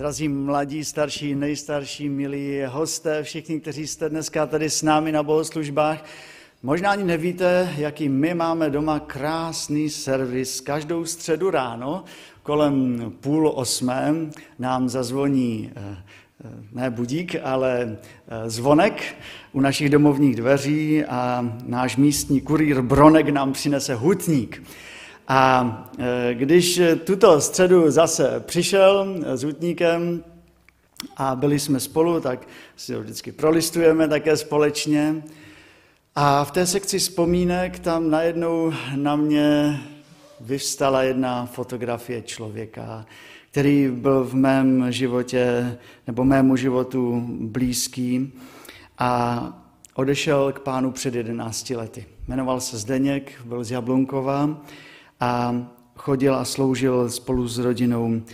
Drazí mladí, starší, nejstarší, milí hosté, všichni, kteří jste dneska tady s námi na bohoslužbách, možná ani nevíte, jaký my máme doma krásný servis. Každou středu ráno kolem půl osmé nám zazvoní eh, eh, ne budík, ale eh, zvonek u našich domovních dveří a náš místní kurýr Bronek nám přinese hutník. A e, když tuto středu zase přišel s útníkem a byli jsme spolu, tak si ho vždycky prolistujeme také společně. A v té sekci vzpomínek tam najednou na mě vyvstala jedna fotografie člověka, který byl v mém životě, nebo mému životu blízký a odešel k pánu před 11 lety. Jmenoval se Zdeněk, byl z Jablunkova a chodil a sloužil spolu s rodinou eh,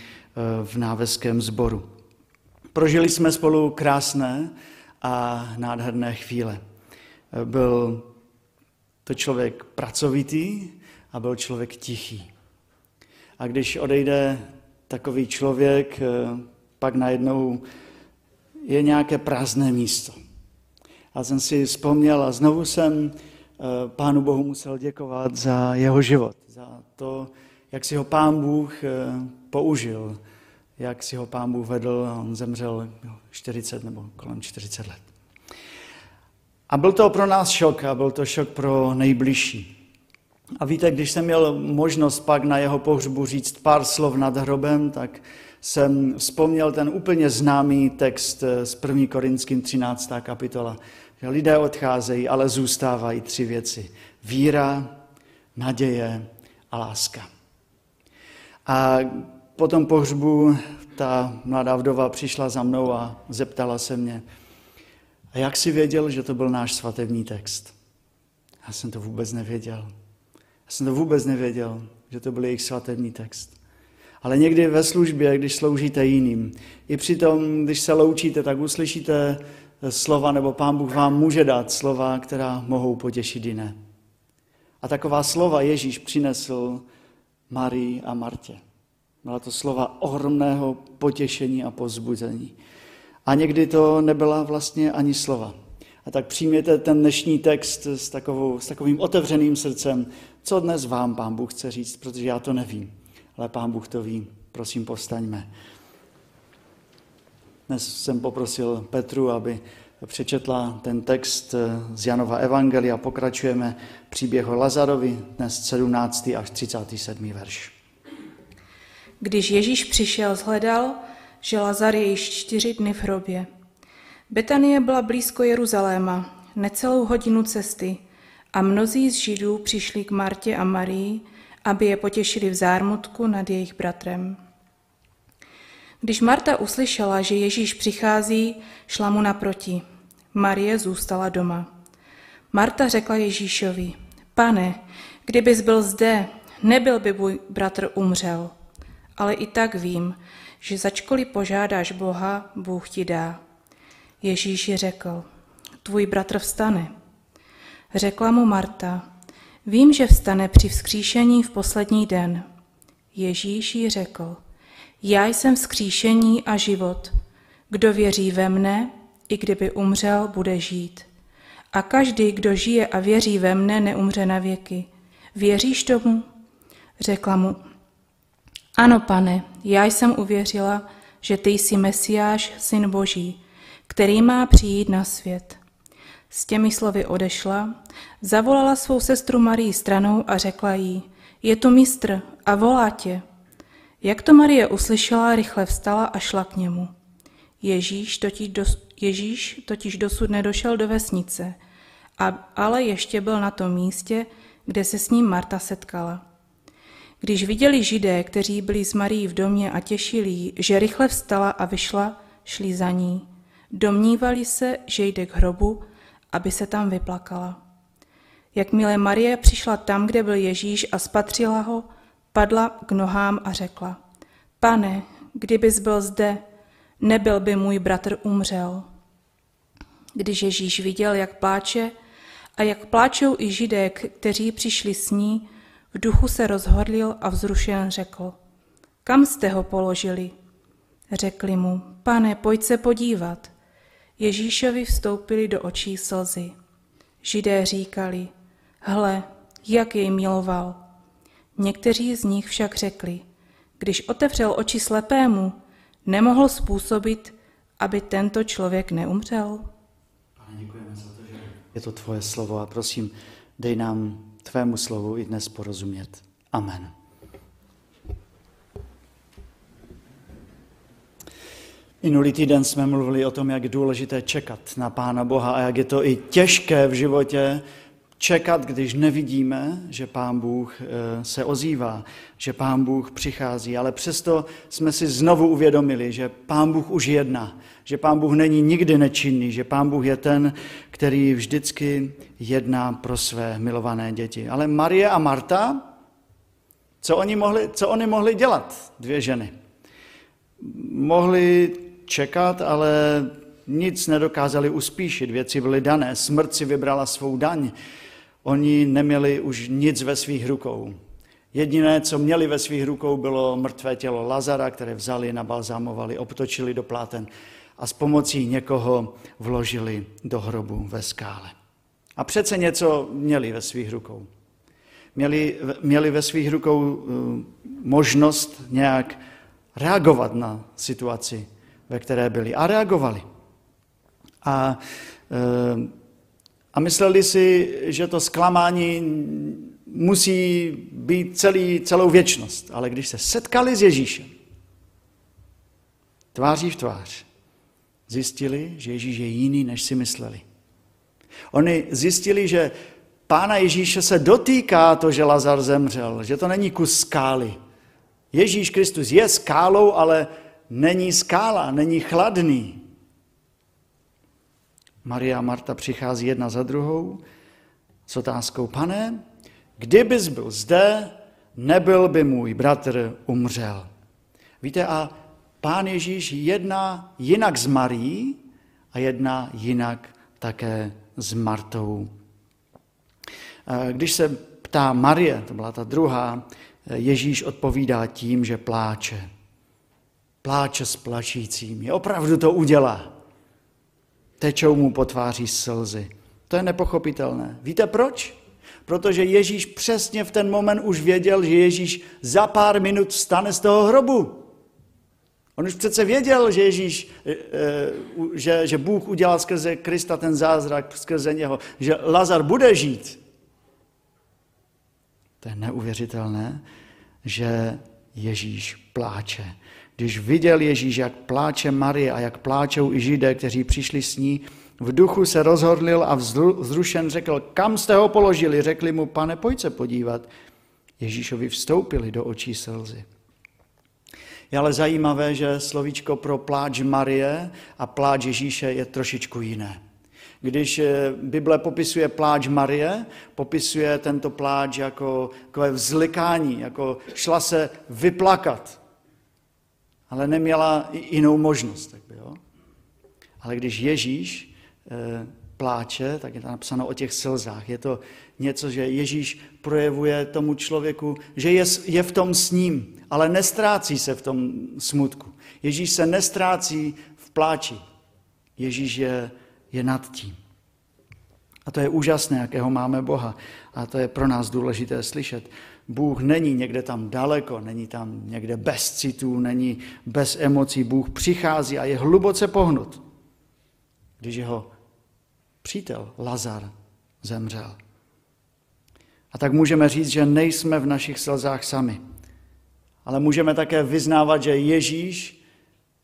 v náveském sboru. Prožili jsme spolu krásné a nádherné chvíle. Eh, byl to člověk pracovitý a byl člověk tichý. A když odejde takový člověk, eh, pak najednou je nějaké prázdné místo. A jsem si vzpomněl a znovu jsem Pánu Bohu musel děkovat za jeho život za to, jak si ho pán Bůh eh, použil, jak si ho pán Bůh vedl on zemřel 40 nebo kolem 40 let. A byl to pro nás šok a byl to šok pro nejbližší. A víte, když jsem měl možnost pak na jeho pohřbu říct pár slov nad hrobem, tak jsem vzpomněl ten úplně známý text eh, z 1. Korinským 13. kapitola, že lidé odcházejí, ale zůstávají tři věci. Víra, naděje a láska. A po tom pohřbu ta mladá vdova přišla za mnou a zeptala se mě, a jak si věděl, že to byl náš svatební text? Já jsem to vůbec nevěděl. Já jsem to vůbec nevěděl, že to byl jejich svatební text. Ale někdy ve službě, když sloužíte jiným, i přitom, když se loučíte, tak uslyšíte slova, nebo Pán Bůh vám může dát slova, která mohou potěšit jiné. A taková slova Ježíš přinesl Marii a Martě. Byla to slova ohromného potěšení a pozbuzení. A někdy to nebyla vlastně ani slova. A tak přijměte ten dnešní text s, takovou, s takovým otevřeným srdcem, co dnes vám Pán Bůh chce říct, protože já to nevím, ale Pán Bůh to ví. Prosím, povstaňme. Dnes jsem poprosil Petru, aby přečetla ten text z Janova Evangelia. Pokračujeme příběhu Lazarovi, dnes 17. až 37. verš. Když Ježíš přišel, zhledal, že Lazar je již čtyři dny v hrobě. Betanie byla blízko Jeruzaléma, necelou hodinu cesty, a mnozí z Židů přišli k Martě a Marii, aby je potěšili v zármutku nad jejich bratrem. Když Marta uslyšela, že Ježíš přichází, šla mu naproti. Marie zůstala doma. Marta řekla Ježíšovi, pane, kdybys byl zde, nebyl by můj bratr umřel. Ale i tak vím, že začkoliv požádáš Boha, Bůh ti dá. Ježíš ji řekl, tvůj bratr vstane. Řekla mu Marta, vím, že vstane při vzkříšení v poslední den. Ježíš jí řekl, já jsem vzkříšení a život. Kdo věří ve mne, i kdyby umřel, bude žít. A každý, kdo žije a věří ve mne, neumře na věky. Věříš tomu? Řekla mu, ano, pane, já jsem uvěřila, že ty jsi Mesiáš, syn Boží, který má přijít na svět. S těmi slovy odešla, zavolala svou sestru Marii stranou a řekla jí, je tu mistr a volá tě. Jak to Marie uslyšela, rychle vstala a šla k němu. Ježíš totiž, dos, Ježíš totiž dosud nedošel do vesnice, a, ale ještě byl na tom místě, kde se s ním Marta setkala. Když viděli židé, kteří byli s Marí v domě a těšili jí, že rychle vstala a vyšla, šli za ní. Domnívali se, že jde k hrobu, aby se tam vyplakala. Jakmile Marie přišla tam, kde byl Ježíš a spatřila ho, padla k nohám a řekla, pane, kdybys byl zde, nebyl by můj bratr umřel. Když Ježíš viděl, jak pláče a jak pláčou i židé, kteří přišli s ní, v duchu se rozhodlil a vzrušen řekl, kam jste ho položili? Řekli mu, pane, pojď se podívat. Ježíšovi vstoupili do očí slzy. Židé říkali, hle, jak jej miloval. Někteří z nich však řekli, když otevřel oči slepému, nemohl způsobit, aby tento člověk neumřel. Pane, děkujeme za to, že je to tvoje slovo a prosím, dej nám tvému slovu i dnes porozumět. Amen. Minulý týden jsme mluvili o tom, jak je důležité čekat na Pána Boha a jak je to i těžké v životě čekat, když nevidíme, že Pán Bůh eh, se ozývá, že Pán Bůh přichází. Ale přesto jsme si znovu uvědomili, že Pán Bůh už jedná, že Pán Bůh není nikdy nečinný, že Pán Bůh je ten, který vždycky jedná pro své milované děti. Ale Marie a Marta, co oni mohli, co oni mohli dělat, dvě ženy? Mohli čekat, ale nic nedokázali uspíšit, věci byly dané, smrt si vybrala svou daň, oni neměli už nic ve svých rukou. Jediné, co měli ve svých rukou, bylo mrtvé tělo Lazara, které vzali, nabalzámovali, obtočili do pláten a s pomocí někoho vložili do hrobu ve skále. A přece něco měli ve svých rukou. Měli, měli ve svých rukou eh, možnost nějak reagovat na situaci, ve které byli. A reagovali. A, eh, a mysleli si, že to zklamání musí být celý, celou věčnost. Ale když se setkali s Ježíšem, tváří v tvář, zjistili, že Ježíš je jiný, než si mysleli. Oni zjistili, že Pána Ježíše se dotýká to, že Lazar zemřel, že to není kus skály. Ježíš Kristus je skálou, ale není skála, není chladný. Maria a Marta přichází jedna za druhou s otázkou, pane, kdybys byl zde, nebyl by můj bratr umřel. Víte, a pán Ježíš jedná jinak s Marí a jedná jinak také s Martou. Když se ptá Marie, to byla ta druhá, Ježíš odpovídá tím, že pláče. Pláče s plačícím. opravdu to udělá. Tečou mu po tváří slzy. To je nepochopitelné. Víte proč? Protože Ježíš přesně v ten moment už věděl, že Ježíš za pár minut vstane z toho hrobu. On už přece věděl, že Ježíš, eh, eh, že, že Bůh udělal skrze Krista ten zázrak, skrze něho, že Lazar bude žít. To je neuvěřitelné, že Ježíš pláče. Když viděl Ježíš, jak pláče Marie a jak pláčou i Židé, kteří přišli s ní, v duchu se rozhodlil a vzrušen řekl, kam jste ho položili? Řekli mu, pane, pojď se podívat. Ježíšovi vstoupili do očí slzy. Je ale zajímavé, že slovíčko pro pláč Marie a pláč Ježíše je trošičku jiné. Když eh, Bible popisuje pláč Marie, popisuje tento pláč jako takové vzlikání, jako šla se vyplakat, ale neměla jinou možnost. Tak by, jo? Ale když Ježíš e, pláče, tak je to napsáno o těch slzách. Je to něco, že Ježíš projevuje tomu člověku, že je, je v tom s ním, ale nestrácí se v tom smutku. Ježíš se nestrácí v pláči. Ježíš je, je nad tím. A to je úžasné, jakého máme Boha. A to je pro nás důležité slyšet. Bůh není někde tam daleko, není tam někde bez citů, není bez emocí. Bůh přichází a je hluboce pohnut, když jeho přítel Lazar zemřel. A tak můžeme říct, že nejsme v našich slzách sami. Ale můžeme také vyznávat, že Ježíš,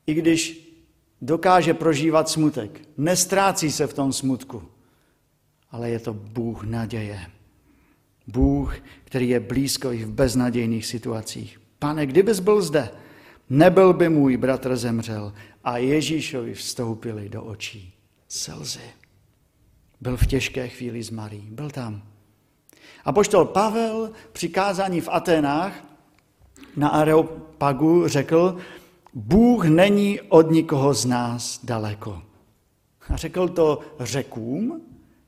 i když dokáže prožívat smutek, nestrácí se v tom smutku, ale je to Bůh naděje. Bůh, který je blízko i v beznadějných situacích. Pane, kdybys byl zde, nebyl by můj bratr zemřel a Ježíšovi vstoupili do očí slzy. Byl v těžké chvíli s Marí, byl tam. A poštol Pavel při kázání v Atenách na Areopagu řekl, Bůh není od nikoho z nás daleko. A řekl to řekům,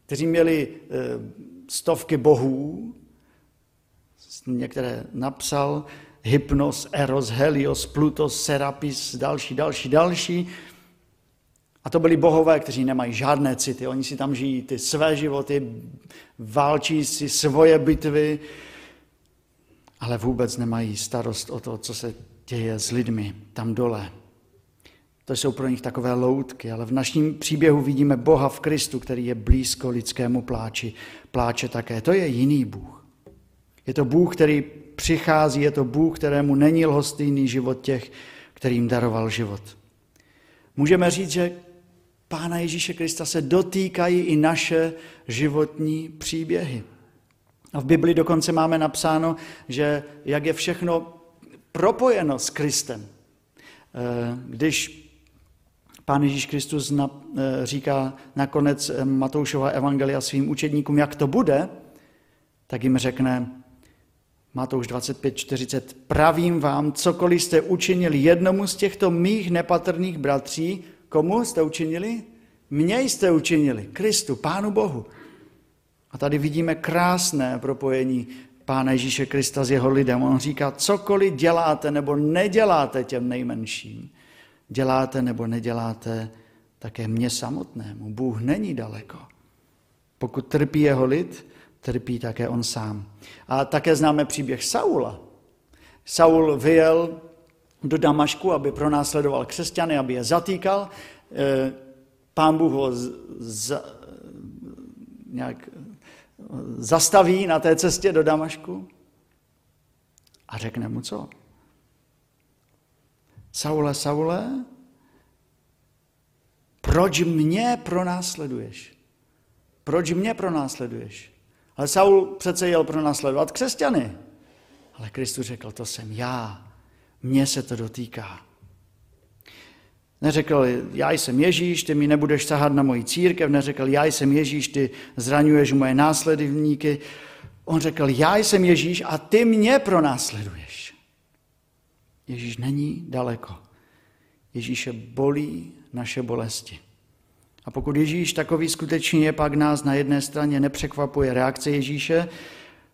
kteří měli eh, stovky bohů, některé napsal Hypnos, Eros, Helios, Plutos, Serapis, další, další, další. A to byli bohové, kteří nemají žádné city. Oni si tam žijí ty své životy, válčí si svoje bitvy, ale vůbec nemají starost o to, co se děje s lidmi tam dole. To jsou pro nich takové loutky, ale v našem příběhu vidíme Boha v Kristu, který je blízko lidskému pláči. Pláče také. To je jiný Bůh. Je to Bůh, který přichází, je to Bůh, kterému není lhostýný život těch, kterým daroval život. Můžeme říct, že Pána Ježíše Krista se dotýkají i naše životní příběhy. A v Bibli dokonce máme napsáno, že jak je všechno propojeno s Kristem. Eh, když Pán Ježíš Kristus na, eh, říká nakonec eh, Matoušova evangelia svým učedníkům, jak to bude, tak jim řekne Matouš 25.40, pravím vám, cokoliv jste učinili jednomu z těchto mých nepatrných bratří, komu jste učinili? Mně jste učinili, Kristu, Pánu Bohu. A tady vidíme krásné propojení Pána Ježíše Krista s jeho lidem. On říká, cokoliv děláte nebo neděláte těm nejmenším, děláte nebo neděláte také mně samotnému. Bůh není daleko. Pokud trpí jeho lid, trpí také on sám. A také známe příběh Saula. Saul vyjel do Damašku, aby pronásledoval křesťany, aby je zatýkal. Eh, pán Bůh ho z, nějak zastaví na té cestě do Damašku a řekne mu co? Saule, Saule, proč mě pronásleduješ? Proč mě pronásleduješ? Ale Saul přece jel pronásledovat křesťany. Ale Kristus řekl, to jsem já. Mně se to dotýká. Neřekl, já jsem Ježíš, ty mi nebudeš sahat na moji církev. Neřekl, já jsem Ježíš, ty zraňuješ moje následovníky. On řekl, já jsem Ježíš a ty mě pronásleduješ. Ježíš není daleko. Ježíše bolí naše bolesti. A pokud Ježíš takový skutečně je, pak nás na jedné straně nepřekvapuje reakce Ježíše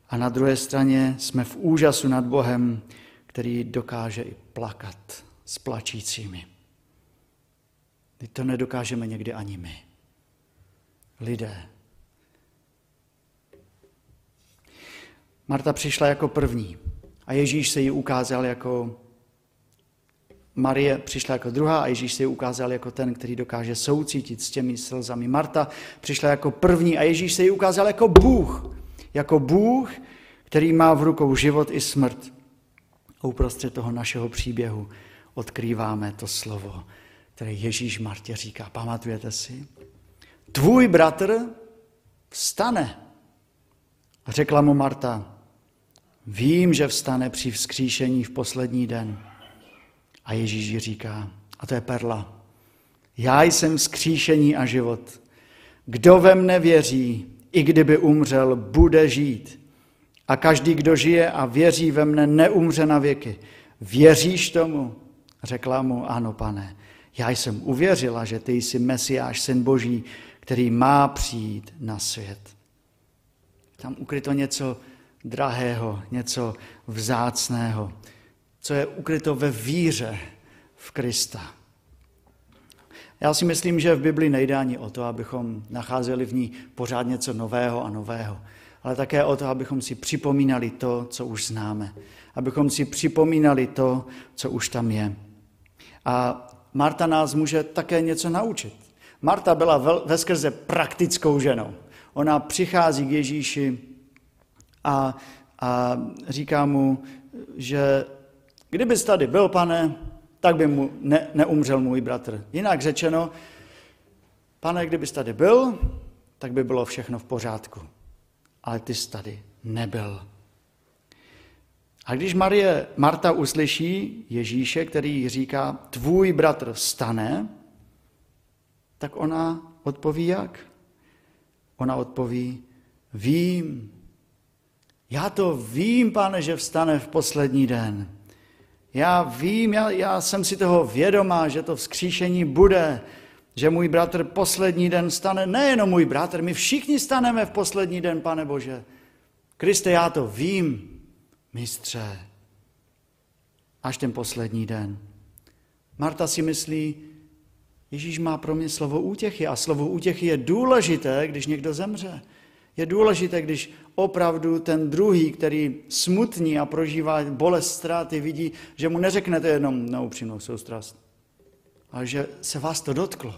a na druhé straně jsme v úžasu nad Bohem, který dokáže i plakat s plačícími. Teď to nedokážeme někdy ani my. Lidé. Marta přišla jako první a Ježíš se jí ukázal jako Marie přišla jako druhá a Ježíš se ji ukázal jako ten, který dokáže soucítit s těmi slzami. Marta přišla jako první a Ježíš se ji ukázal jako Bůh. Jako Bůh, který má v rukou život i smrt. A uprostřed toho našeho příběhu odkrýváme to slovo, které Ježíš Martě říká. Pamatujete si? Tvůj bratr vstane. A řekla mu Marta, vím, že vstane při vzkříšení v poslední den. A Ježíš říká, a to je perla, já jsem skříšení a život. Kdo ve mne věří, i kdyby umřel, bude žít. A každý, kdo žije a věří ve mne, neumře na věky. Věříš tomu? Řekla mu, ano, pane. Já jsem uvěřila, že ty jsi Mesiáš, syn Boží, který má přijít na svět. Tam ukryto něco drahého, něco vzácného co je ukryto ve víře v Krista. Já si myslím, že v Bibli nejde ani o to, abychom nacházeli v ní pořád něco nového a nového, ale také o to, abychom si připomínali to, co už známe. Abychom si připomínali to, co už tam je. A Marta nás může také něco naučit. Marta byla ve skrze praktickou ženou. Ona přichází k Ježíši a, a říká mu, že Kdybys tady byl, pane, tak by mu ne, neumřel můj bratr. Jinak řečeno, pane, kdybys tady byl, tak by bylo všechno v pořádku. Ale ty jsi tady nebyl. A když Marie, Marta uslyší Ježíše, který říká, tvůj bratr vstane, tak ona odpoví jak? Ona odpoví, vím, já to vím, pane, že vstane v poslední den. Já vím, já, já jsem si toho vědomá, že to vzkříšení bude, že můj bratr poslední den stane, nejenom můj bratr, my všichni staneme v poslední den, pane Bože. Kriste, já to vím, mistře. až ten poslední den. Marta si myslí, Ježíš má pro mě slovo útěchy a slovo útěchy je důležité, když někdo zemře. Je důležité, když opravdu ten druhý, který smutní a prožívá bolest ztráty, vidí, že mu neřeknete jenom na upřímnou soustrast, ale že se vás to dotklo.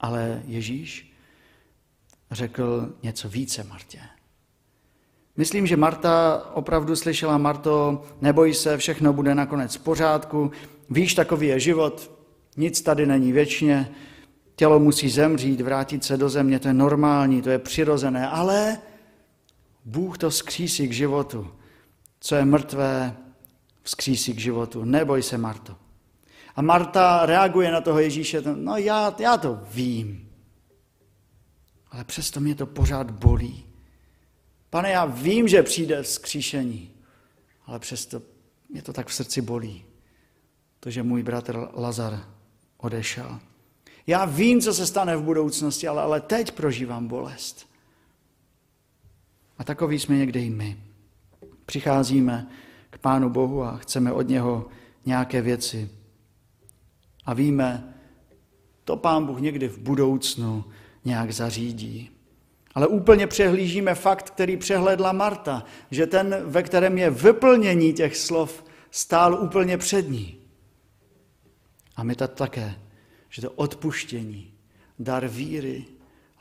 Ale Ježíš řekl něco více Martě. Myslím, že Marta opravdu slyšela, Marto, neboj se, všechno bude nakonec v pořádku, víš, takový je život, nic tady není věčně, tělo musí zemřít, vrátit se do země, to je normální, to je přirozené, ale Bůh to skřísí k životu. Co je mrtvé, vzkřísí k životu. Neboj se, Marto. A Marta reaguje na toho Ježíše, no já, já to vím, ale přesto mě to pořád bolí. Pane, já vím, že přijde vzkříšení, ale přesto mě to tak v srdci bolí, to, že můj bratr Lazar odešel. Já vím, co se stane v budoucnosti, ale, ale teď prožívám bolest. A takový jsme někde i my. Přicházíme k Pánu Bohu a chceme od něho nějaké věci. A víme, to Pán Bůh někdy v budoucnu nějak zařídí. Ale úplně přehlížíme fakt, který přehledla Marta, že ten, ve kterém je vyplnění těch slov, stál úplně před ní. A my to také, že to odpuštění, dar víry,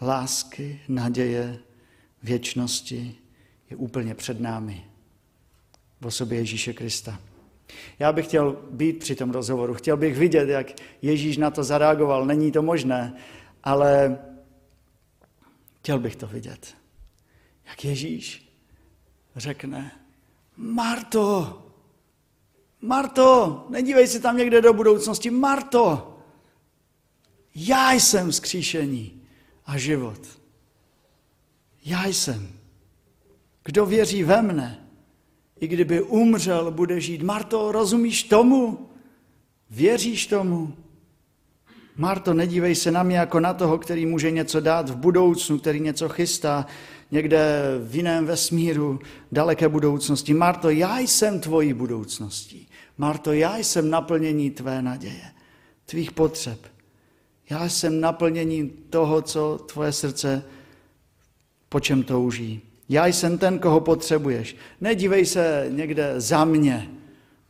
lásky, naděje, věčnosti je úplně před námi v osobě Ježíše Krista. Já bych chtěl být při tom rozhovoru, chtěl bych vidět, jak Ježíš na to zareagoval. Není to možné, ale chtěl bych to vidět. Jak Ježíš řekne, Marto, Marto, nedívej se tam někde do budoucnosti, Marto, já jsem vzkříšení a život. Já jsem. Kdo věří ve mne, i kdyby umřel, bude žít. Marto, rozumíš tomu? Věříš tomu? Marto, nedívej se na mě jako na toho, který může něco dát v budoucnu, který něco chystá někde v jiném vesmíru, daleké budoucnosti. Marto, já jsem tvojí budoucností. Marto, já jsem naplnění tvé naděje, tvých potřeb. Já jsem naplnění toho, co tvoje srdce po čem touží. Já jsem ten, koho potřebuješ. Nedívej se někde za mě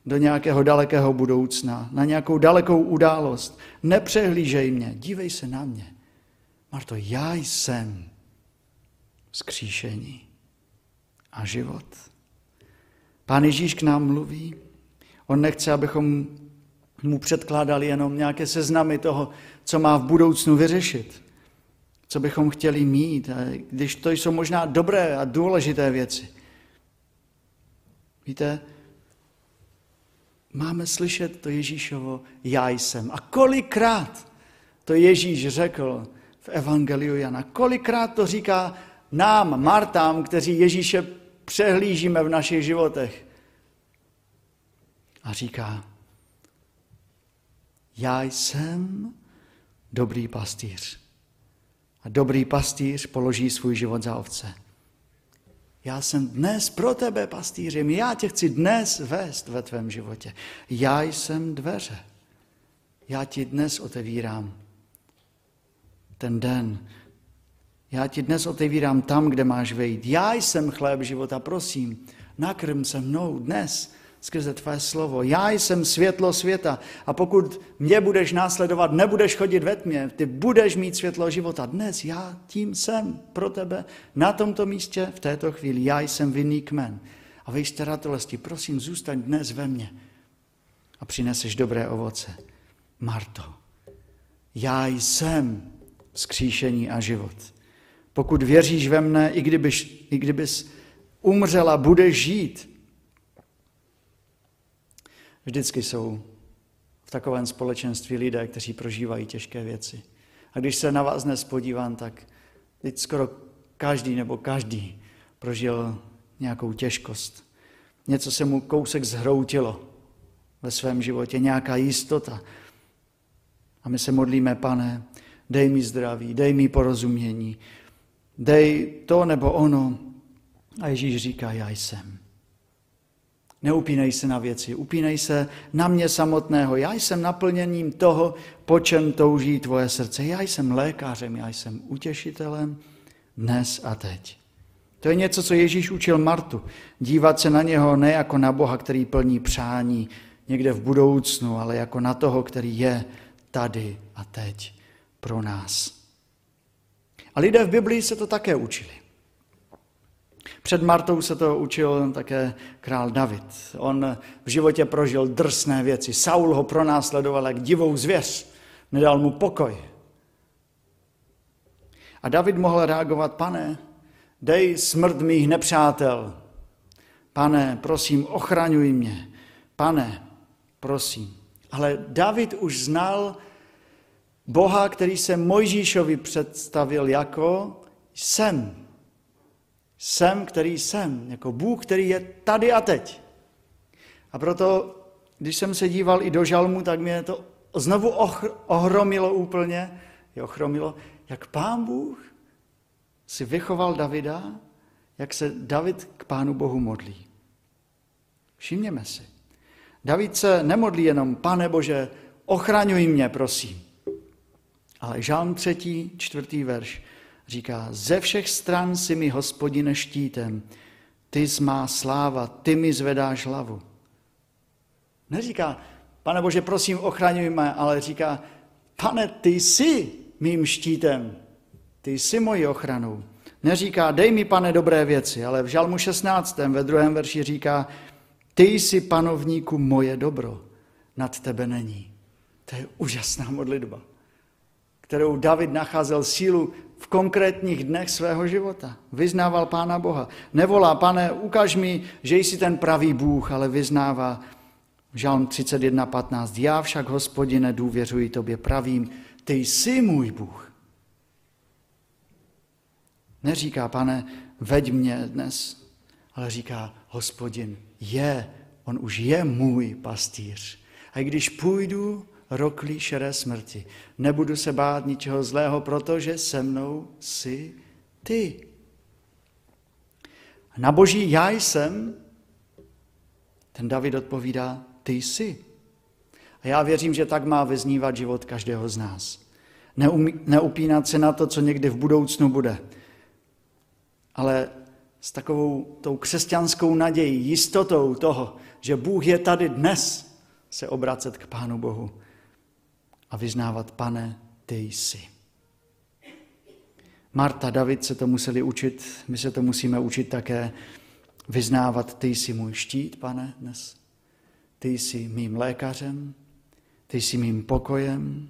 do nějakého dalekého budoucna, na nějakou dalekou událost. Nepřehlížej mě, dívej se na mě. Marto, já jsem skříšení a život. Pán Ježíš k nám mluví. On nechce, abychom mu předkládali jenom nějaké seznamy toho, co má v budoucnu vyřešit co bychom chtěli mít, když to jsou možná dobré a důležité věci. Víte, máme slyšet to Ježíšovo já jsem. A kolikrát to Ježíš řekl v Evangeliu Jana, kolikrát to říká nám, Martám, kteří Ježíše přehlížíme v našich životech. A říká, já jsem dobrý pastýř. A dobrý pastýř položí svůj život za ovce. Já jsem dnes pro tebe pastýřem, já tě chci dnes vést ve tvém životě. Já jsem dveře. Já ti dnes otevírám ten den. Já ti dnes otevírám tam, kde máš vejít. Já jsem chléb života, prosím, nakrm se mnou dnes skrze tvé slovo. Já jsem světlo světa a pokud mě budeš následovat, nebudeš chodit ve tmě, ty budeš mít světlo života. Dnes já tím jsem pro tebe na tomto místě v této chvíli. Já jsem vinný kmen. A vy jste ratolesti, prosím, zůstaň dnes ve mně a přineseš dobré ovoce. Marto, já jsem skříšení a život. Pokud věříš ve mne, i, kdybyš, i kdybys umřela, budeš žít. Vždycky jsou v takovém společenství lidé, kteří prožívají těžké věci. A když se na vás dnes podívám, tak teď skoro každý nebo každý prožil nějakou těžkost. Něco se mu kousek zhroutilo ve svém životě, nějaká jistota. A my se modlíme, pane, dej mi zdraví, dej mi porozumění, dej to nebo ono. A Ježíš říká, já jsem. Neupínej se na věci, upínej se na mě samotného. Já jsem naplněním toho, po čem touží tvoje srdce. Já jsem lékařem, já jsem utěšitelem dnes a teď. To je něco, co Ježíš učil Martu. Dívat se na něho ne jako na Boha, který plní přání někde v budoucnu, ale jako na toho, který je tady a teď pro nás. A lidé v Biblii se to také učili. Před Martou se to učil také král David. On v životě prožil drsné věci. Saul ho pronásledoval jak divou zvěř. Nedal mu pokoj. A David mohl reagovat, pane, dej smrt mých nepřátel. Pane, prosím, ochraňuj mě. Pane, prosím. Ale David už znal Boha, který se Mojžíšovi představil jako jsem. Jsem, který jsem, jako Bůh, který je tady a teď. A proto, když jsem se díval i do žalmu, tak mě to znovu ohromilo úplně, je ochromilo, jak pán Bůh si vychoval Davida, jak se David k pánu Bohu modlí. Všimněme si. David se nemodlí jenom, pane Bože, ochraňuj mě, prosím. Ale žálm třetí, čtvrtý verš říká, ze všech stran si mi, hospodine, štítem, ty jsi má sláva, ty mi zvedáš hlavu. Neříká, pane Bože, prosím, ochraňuj mě, ale říká, pane, ty jsi mým štítem, ty jsi mojí ochranou. Neříká, dej mi, pane, dobré věci, ale v žalmu 16. ve druhém verši říká, ty jsi panovníku moje dobro, nad tebe není. To je úžasná modlitba, kterou David nacházel sílu v konkrétních dnech svého života. Vyznával Pána Boha. Nevolá, pane, ukaž mi, že jsi ten pravý Bůh, ale vyznává Žalm 31.15. Já však, hospodine, důvěřuji tobě pravým, ty jsi můj Bůh. Neříká, pane, veď mě dnes, ale říká, hospodin je, on už je můj pastýř. A když půjdu roklí šeré smrti, nebudu se bát ničeho zlého, protože se mnou jsi ty. Na boží já jsem, ten David odpovídá, ty jsi. A já věřím, že tak má vyznívat život každého z nás. Neumí, neupínat se na to, co někdy v budoucnu bude, ale s takovou tou křesťanskou nadějí, jistotou toho, že Bůh je tady dnes, se obracet k Pánu Bohu a vyznávat, pane, ty jsi. Marta, David se to museli učit, my se to musíme učit také vyznávat, ty jsi můj štít, pane, dnes. Ty jsi mým lékařem, ty jsi mým pokojem,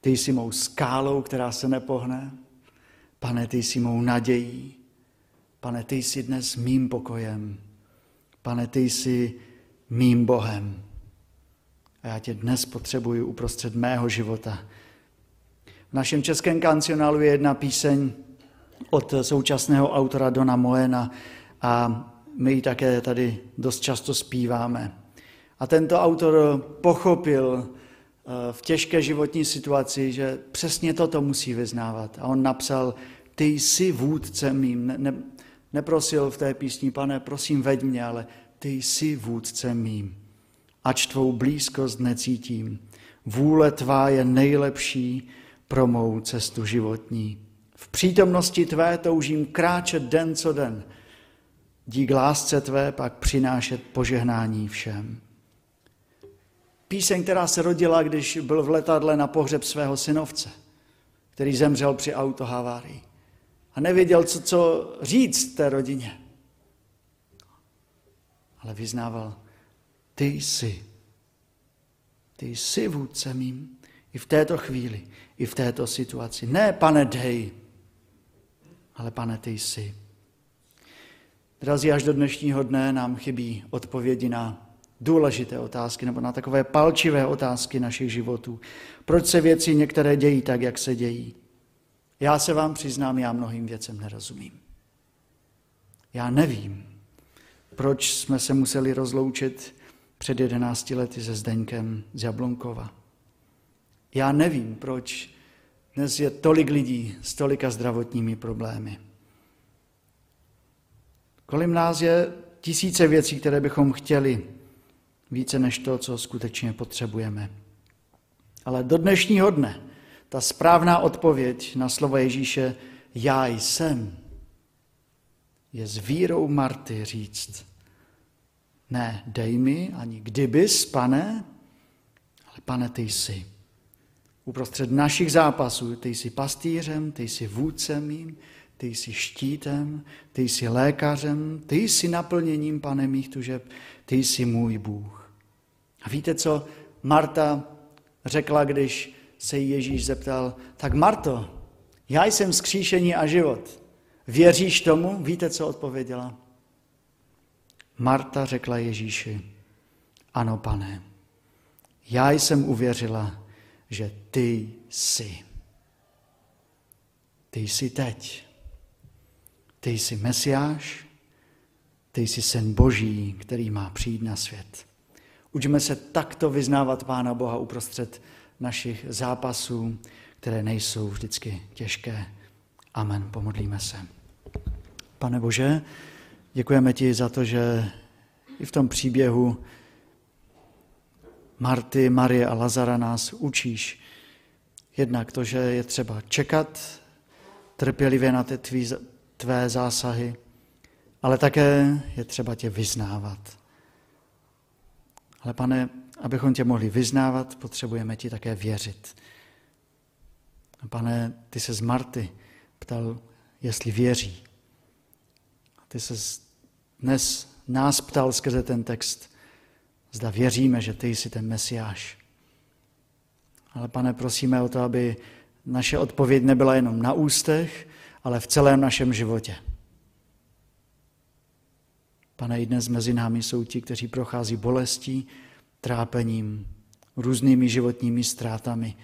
ty jsi mou skálou, která se nepohne. Pane, ty jsi mou nadějí. Pane, ty jsi dnes mým pokojem. Pane, ty jsi mým Bohem. A já tě dnes potřebuji uprostřed mého života. V našem českém kancionálu je jedna píseň od současného autora Dona Moena a my ji také tady dost často zpíváme. A tento autor pochopil eh, v těžké životní situaci, že přesně toto musí vyznávat. A on napsal, ty jsi vůdcem mým. Ne, ne, neprosil v té písni, pane, prosím, veď mě, ale ty jsi vůdcem mým. Ač tvou blízkost necítím, vůle tvá je nejlepší pro mou cestu životní. V přítomnosti tvé toužím kráčet den co den, dík lásce tvé pak přinášet požehnání všem. Píseň, která se rodila, když byl v letadle na pohřeb svého synovce, který zemřel při autohavárii. A nevěděl, co, co říct té rodině. Ale vyznával, ty jsi. Ty jsi vůdce mým i v této chvíli, i v této situaci. Ne, pane, dej, ale pane, ty jsi. Drazí, až do dnešního dne nám chybí odpovědi na důležité otázky nebo na takové palčivé otázky našich životů. Proč se věci některé dějí tak, jak se dějí? Já se vám přiznám, já mnohým věcem nerozumím. Já nevím, proč jsme se museli rozloučit před jedenácti lety se Zdeňkem z Jablonkova. Já nevím, proč dnes je tolik lidí s tolika zdravotními problémy. Kolik nás je tisíce věcí, které bychom chtěli, více než to, co skutečně potřebujeme. Ale do dnešního dne ta správná odpověď na slovo Ježíše já jsem je s vírou Marty říct, ne, dej mi, ani kdybys, pane, ale pane, ty jsi. Uprostřed našich zápasů, ty jsi pastýřem, ty jsi vůdcem mým, ty jsi štítem, ty jsi lékařem, ty jsi naplněním, pane, mých tužeb, ty jsi můj Bůh. A víte, co Marta řekla, když se Ježíš zeptal, tak Marto, já jsem skříšení a život. Věříš tomu? Víte, co odpověděla? Marta řekla Ježíši, ano, pane, já jsem uvěřila, že ty jsi. Ty jsi teď. Ty jsi Mesiáš, ty jsi syn Boží, který má přijít na svět. Učme se takto vyznávat Pána Boha uprostřed našich zápasů, které nejsou vždycky těžké. Amen. Pomodlíme se. Pane Bože, děkujeme ti za to, že i v tom příběhu Marty, Marie a Lazara nás učíš. Jednak to, že je třeba čekat trpělivě na ty tvý, tvé zásahy, ale také je třeba tě vyznávat. Ale pane, abychom tě mohli vyznávat, potřebujeme ti také věřit. A pane, ty se z Marty ptal, jestli věří. Ty se dnes nás ptal skrze ten text, zda věříme, že ty jsi ten Mesiáš. Ale pane, prosíme o to, aby naše odpověď nebyla jenom na ústech, ale v celém našem životě. Pane, i dnes mezi námi jsou ti, kteří prochází bolestí, trápením, různými životními ztrátami.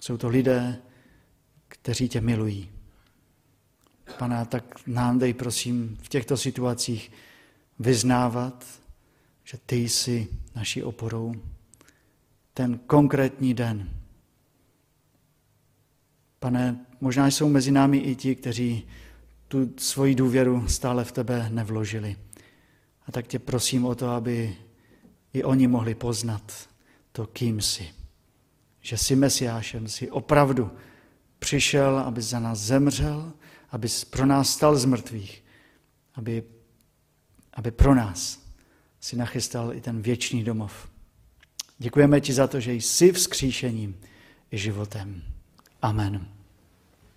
Jsou to lidé, kteří tě milují. Pane, tak nám dej, prosím, v těchto situacích vyznávat, že ty jsi naší oporou. Ten konkrétní den. Pane, možná jsou mezi námi i ti, kteří tu svoji důvěru stále v tebe nevložili. A tak tě prosím o to, aby i oni mohli poznat to, kým jsi. Že jsi Mesiášem, jsi opravdu přišel, aby za nás zemřel, aby pro nás stal z mrtvých, aby, aby pro nás si nachystal i ten věčný domov. Děkujeme ti za to, že jsi vzkříšením i životem. Amen.